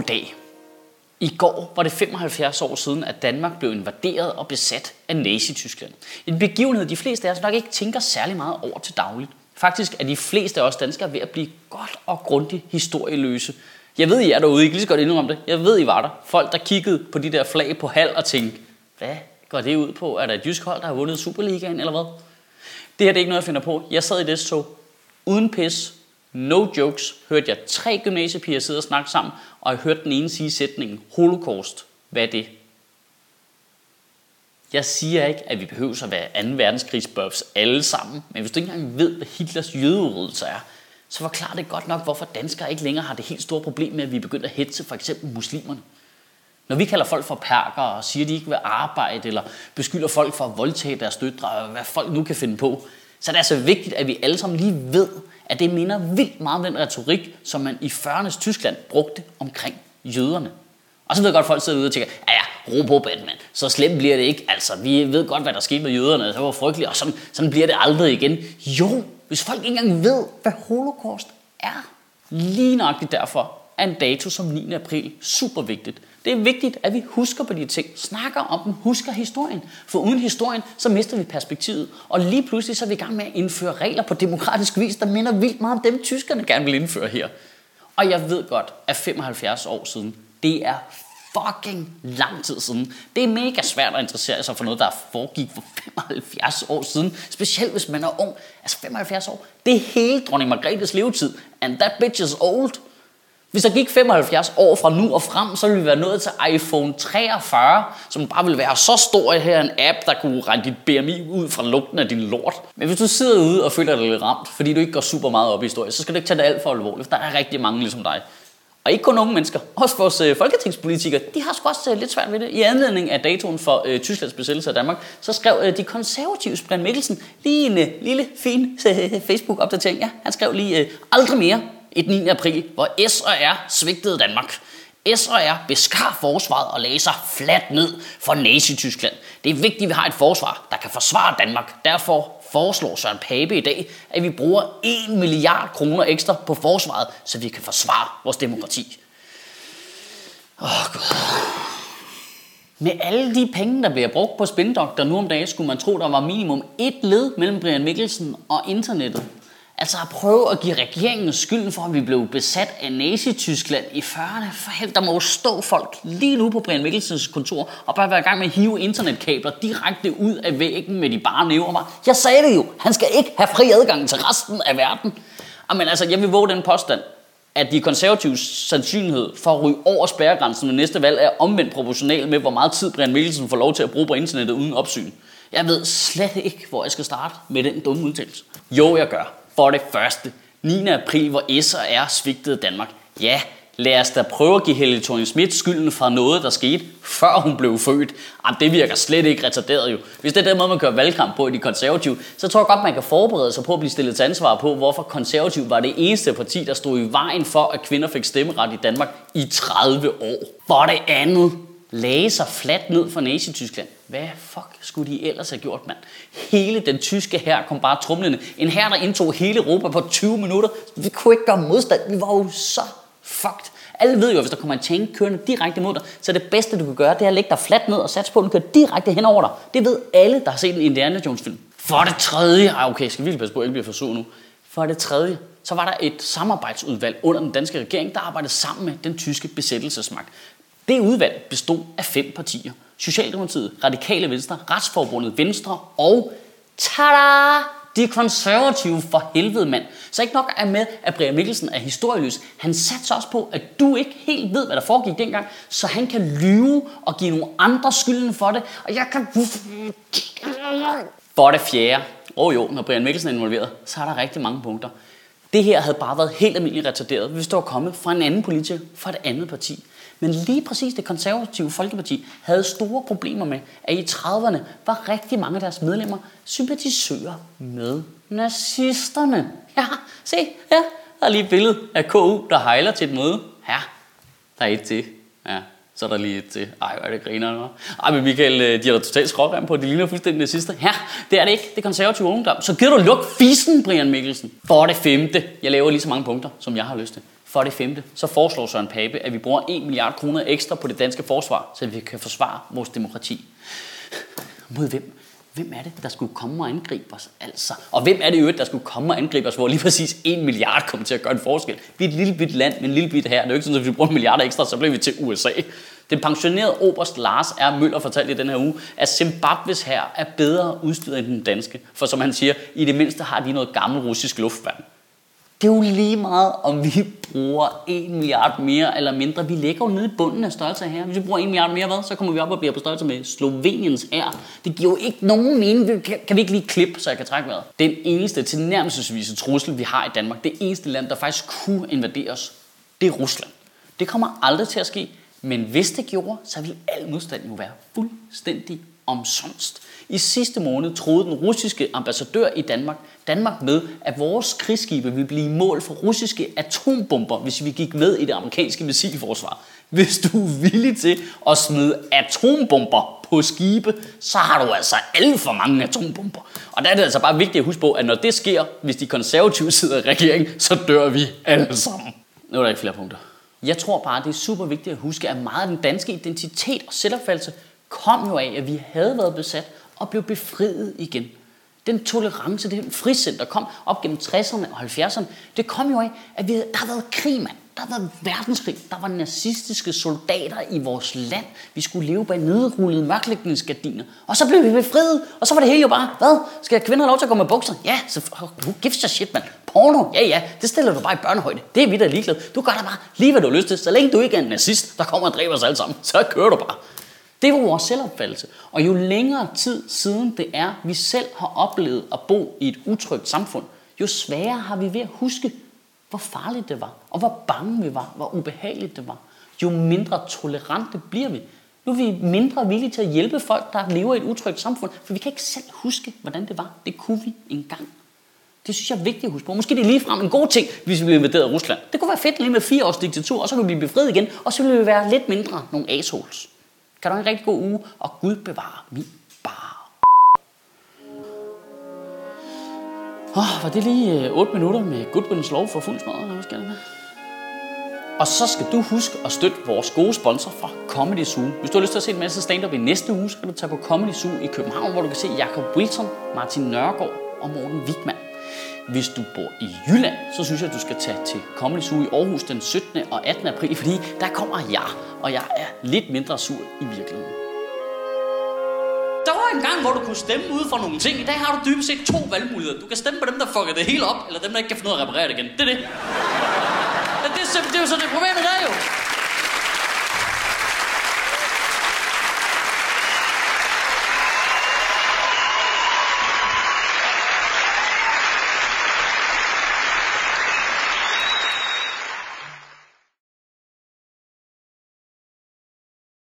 Goddag. I går var det 75 år siden, at Danmark blev invaderet og besat af Nazi-Tyskland. En begivenhed, de fleste af os nok ikke tænker særlig meget over til dagligt. Faktisk er de fleste af os danskere ved at blive godt og grundigt historieløse. Jeg ved, I er derude, I kan lige så godt indrømme det. Jeg ved, I var der. Folk, der kiggede på de der flag på halv og tænkte, hvad går det ud på? Er der et jysk hold, der har vundet Superligaen, eller hvad? Det her det er ikke noget, jeg finder på. Jeg sad i det tog uden pis, no jokes, hørte jeg tre gymnasiepiger sidde og snakke sammen, og jeg hørte den ene sige sætningen, holocaust. Hvad er det? Jeg siger ikke, at vi behøver at være 2. verdenskrigsbuffs alle sammen, men hvis du ikke engang ved, hvad Hitlers jødeudryddelse er, så forklarer det godt nok, hvorfor danskere ikke længere har det helt store problem med, at vi er begyndt at hætte for eksempel muslimerne. Når vi kalder folk for perker og siger, at de ikke vil arbejde, eller beskylder folk for at voldtage deres døtre, og hvad folk nu kan finde på, så det er altså vigtigt, at vi alle sammen lige ved, at det minder vildt meget om den retorik, som man i 40'ernes Tyskland brugte omkring jøderne. Og så ved jeg godt, at folk sidder ude og tænker, ja ja, ro på Batman, så slemt bliver det ikke. Altså, vi ved godt, hvad der skete med jøderne, det var frygteligt, og sådan, sådan bliver det aldrig igen. Jo, hvis folk ikke engang ved, hvad holocaust er. Lige nøjagtigt derfor er en dato som 9. april super vigtigt. Det er vigtigt, at vi husker på de ting, snakker om dem, husker historien. For uden historien, så mister vi perspektivet. Og lige pludselig så er vi i gang med at indføre regler på demokratisk vis, der minder vildt meget om dem, tyskerne gerne vil indføre her. Og jeg ved godt, at 75 år siden, det er fucking lang tid siden. Det er mega svært at interessere sig for noget, der foregik for 75 år siden. Specielt hvis man er ung. Altså 75 år. Det er hele dronning Margrethes levetid. And that bitch is old. Hvis der gik 75 år fra nu og frem, så ville vi være nået til iPhone 43, som bare ville være så stor her en app, der kunne regne dit BMI ud fra lugten af din lort. Men hvis du sidder ude og føler dig lidt ramt, fordi du ikke går super meget op i historie, så skal du ikke tage det alt for alvorligt, for der er rigtig mange ligesom dig. Og ikke kun unge mennesker, også vores øh, folketingspolitikere, de har sgu også øh, lidt svært ved det. I anledning af datoen for øh, Tysklands besættelse af Danmark, så skrev øh, de konservative Brian Mikkelsen lige en øh, lille, fin øh, Facebook-opdatering. Ja, han skrev lige, øh, aldrig mere et 9. april, hvor S og R svigtede Danmark. S og R beskar forsvaret og lagde sig fladt ned for Nazi-Tyskland. Det er vigtigt, at vi har et forsvar, der kan forsvare Danmark. Derfor foreslår Søren Pape i dag, at vi bruger 1 milliard kroner ekstra på forsvaret, så vi kan forsvare vores demokrati. Åh, oh, Gud. Med alle de penge, der bliver brugt på spindokter nu om dagen, skulle man tro, der var minimum et led mellem Brian Mikkelsen og internettet. Altså at prøve at give regeringen skylden for, at vi blev besat af Nazi-Tyskland i 40'erne. For helvede, der må jo stå folk lige nu på Brian Mikkelsens kontor og bare være i gang med at hive internetkabler direkte ud af væggen med de bare næver mig. Jeg sagde det jo, han skal ikke have fri adgang til resten af verden. Ah, men altså, jeg vil våge den påstand, at de konservatives sandsynlighed for at ryge over spærregrænsen ved næste valg er omvendt proportional med, hvor meget tid Brian Mikkelsen får lov til at bruge på internettet uden opsyn. Jeg ved slet ikke, hvor jeg skal starte med den dumme udtalelse. Jo, jeg gør. For det første, 9. april, hvor S og R svigtede Danmark. Ja, lad os da prøve at give Helle thorning Schmidt skylden for noget, der skete, før hun blev født. Jamen, det virker slet ikke retarderet jo. Hvis det er den måde, man kører valgkamp på i de konservative, så tror jeg godt, man kan forberede sig på at blive stillet til ansvar på, hvorfor konservativ var det eneste parti, der stod i vejen for, at kvinder fik stemmeret i Danmark i 30 år. For det andet, lagde sig fladt ned for Nazi-Tyskland. Hvad fuck skulle de ellers have gjort, mand? Hele den tyske her kom bare trumlende. En her, der indtog hele Europa på 20 minutter. Vi kunne ikke gøre modstand. Vi var jo så fucked. Alle ved jo, at hvis der kommer en tank kørende direkte mod dig, så det bedste, du kan gøre, det er at lægge dig fladt ned og satse på, at den kører direkte hen over dig. Det ved alle, der har set en Indiana Jones film. For det tredje, ah, okay, skal vi virkelig passe på, at jeg ikke bliver for sur nu. For det tredje, så var der et samarbejdsudvalg under den danske regering, der arbejdede sammen med den tyske besættelsesmagt. Det udvalg bestod af fem partier. Socialdemokratiet, Radikale Venstre, Retsforbundet Venstre og tada! De konservative for helvede mand. Så ikke nok er med, at Brian Mikkelsen er historieløs. Han satser også på, at du ikke helt ved, hvad der foregik dengang, så han kan lyve og give nogle andre skylden for det. Og jeg kan... For det fjerde. Åh oh jo, når Brian Mikkelsen er involveret, så er der rigtig mange punkter. Det her havde bare været helt almindeligt retarderet, hvis det var kommet fra en anden politiker, fra et andet parti. Men lige præcis det konservative Folkeparti havde store problemer med, at i 30'erne var rigtig mange af deres medlemmer sympatisører med nazisterne. Ja, se, ja, der er lige et billede af KU, der hejler til et møde. Ja, der er et til. Ja, så er der lige et til. Ej, hvor er det griner Ej, men Michael, øh, de har da totalt skrårem på. De ligner fuldstændig nazister. Ja, det er det ikke. Det konservative ungdom. Så giver du luk fisen, Brian Mikkelsen. For det femte. Jeg laver lige så mange punkter, som jeg har lyst til. For det femte, så foreslår Søren Pape, at vi bruger 1 milliard kroner ekstra på det danske forsvar, så vi kan forsvare vores demokrati. Mod hvem? Hvem er det, der skulle komme og angribe os? Altså. Og hvem er det øvrigt, der skulle komme og angribe os, hvor lige præcis 1 milliard kommer til at gøre en forskel? Vi er et lille bit land men en lille bit her. Det er jo ikke sådan, at hvis vi bruger en milliard ekstra, så bliver vi til USA. Den pensionerede oberst Lars R. Møller fortalte i den her uge, at Zimbabwes her er bedre udstyret end den danske. For som han siger, i det mindste har de noget gammel russisk luftværn. Det er jo lige meget, om vi bruger 1 milliard mere eller mindre. Vi ligger jo nede i bunden af størrelse her. Hvis vi bruger 1 milliard mere, hvad, så kommer vi op og bliver på størrelse med Sloveniens her. Det giver jo ikke nogen mening. Kan, kan vi ikke lige klippe, så jeg kan trække vejret? Den eneste tilnærmelsesvise trussel, vi har i Danmark, det eneste land, der faktisk kunne invadere os, det er Rusland. Det kommer aldrig til at ske, men hvis det gjorde, så ville al modstand jo være fuldstændig omsonst. I sidste måned troede den russiske ambassadør i Danmark, Danmark med, at vores krigsskibe ville blive mål for russiske atombomber, hvis vi gik med i det amerikanske missilforsvar. Hvis du er villig til at smide atombomber på skibe, så har du altså alt for mange atombomber. Og der er det altså bare vigtigt at huske på, at når det sker, hvis de konservative sidder i regering, så dør vi alle sammen. Nu er der ikke flere punkter. Jeg tror bare, det er super vigtigt at huske, at meget af den danske identitet og selvopfattelse kom jo af, at vi havde været besat og blev befriet igen. Den tolerance, det frisind, der kom op gennem 60'erne og 70'erne, det kom jo af, at vi, der har været krig, mand. Der har været verdenskrig. Der var nazistiske soldater i vores land. Vi skulle leve bag nedrullede mørklægningsgardiner. Og så blev vi befriet. Og så var det hele jo bare, hvad? Skal kvinder have lov til at gå med bukser? Ja, så who gives a shit, mand. Porno? Ja, ja. Det stiller du bare i børnehøjde. Det er vi der ligeglade. Du gør da bare lige, hvad du har lyst til. Så længe du ikke er en nazist, der kommer og dræber os alle sammen, så kører du bare. Det var vores selvopfattelse. Og jo længere tid siden det er, vi selv har oplevet at bo i et utrygt samfund, jo sværere har vi ved at huske, hvor farligt det var, og hvor bange vi var, hvor ubehageligt det var. Jo mindre tolerante bliver vi. Nu er vi mindre villige til at hjælpe folk, der lever i et utrygt samfund, for vi kan ikke selv huske, hvordan det var. Det kunne vi engang. Det synes jeg er vigtigt at huske på. Måske det er ligefrem en god ting, hvis vi bliver invaderet af Rusland. Det kunne være fedt lige med fire års diktatur, og så kunne vi blive befriet igen, og så ville vi være lidt mindre nogle assholes. Kan du have en rigtig god uge, og Gud bevare min bar. Oh, var det lige øh, 8 minutter med Goodwins lov for fuld smadret, eller skal og så skal du huske at støtte vores gode sponsor fra Comedy Zoo. Hvis du har lyst til at se en masse stand-up i næste uge, så kan du tage på Comedy Zoo i København, hvor du kan se Jacob Wilson, Martin Nørgaard og Morten Wigman. Hvis du bor i Jylland, så synes jeg, at du skal tage til Comedy Zoo i Aarhus den 17. og 18. april, fordi der kommer jeg, og jeg er lidt mindre sur i virkeligheden. Der var en gang, hvor du kunne stemme ud for nogle ting. I dag har du dybest set to valgmuligheder. Du kan stemme på dem, der fucker det hele op, eller dem, der ikke kan finde ud af at reparere det igen. Det er det. Det er, det er jo så det i dag, jo.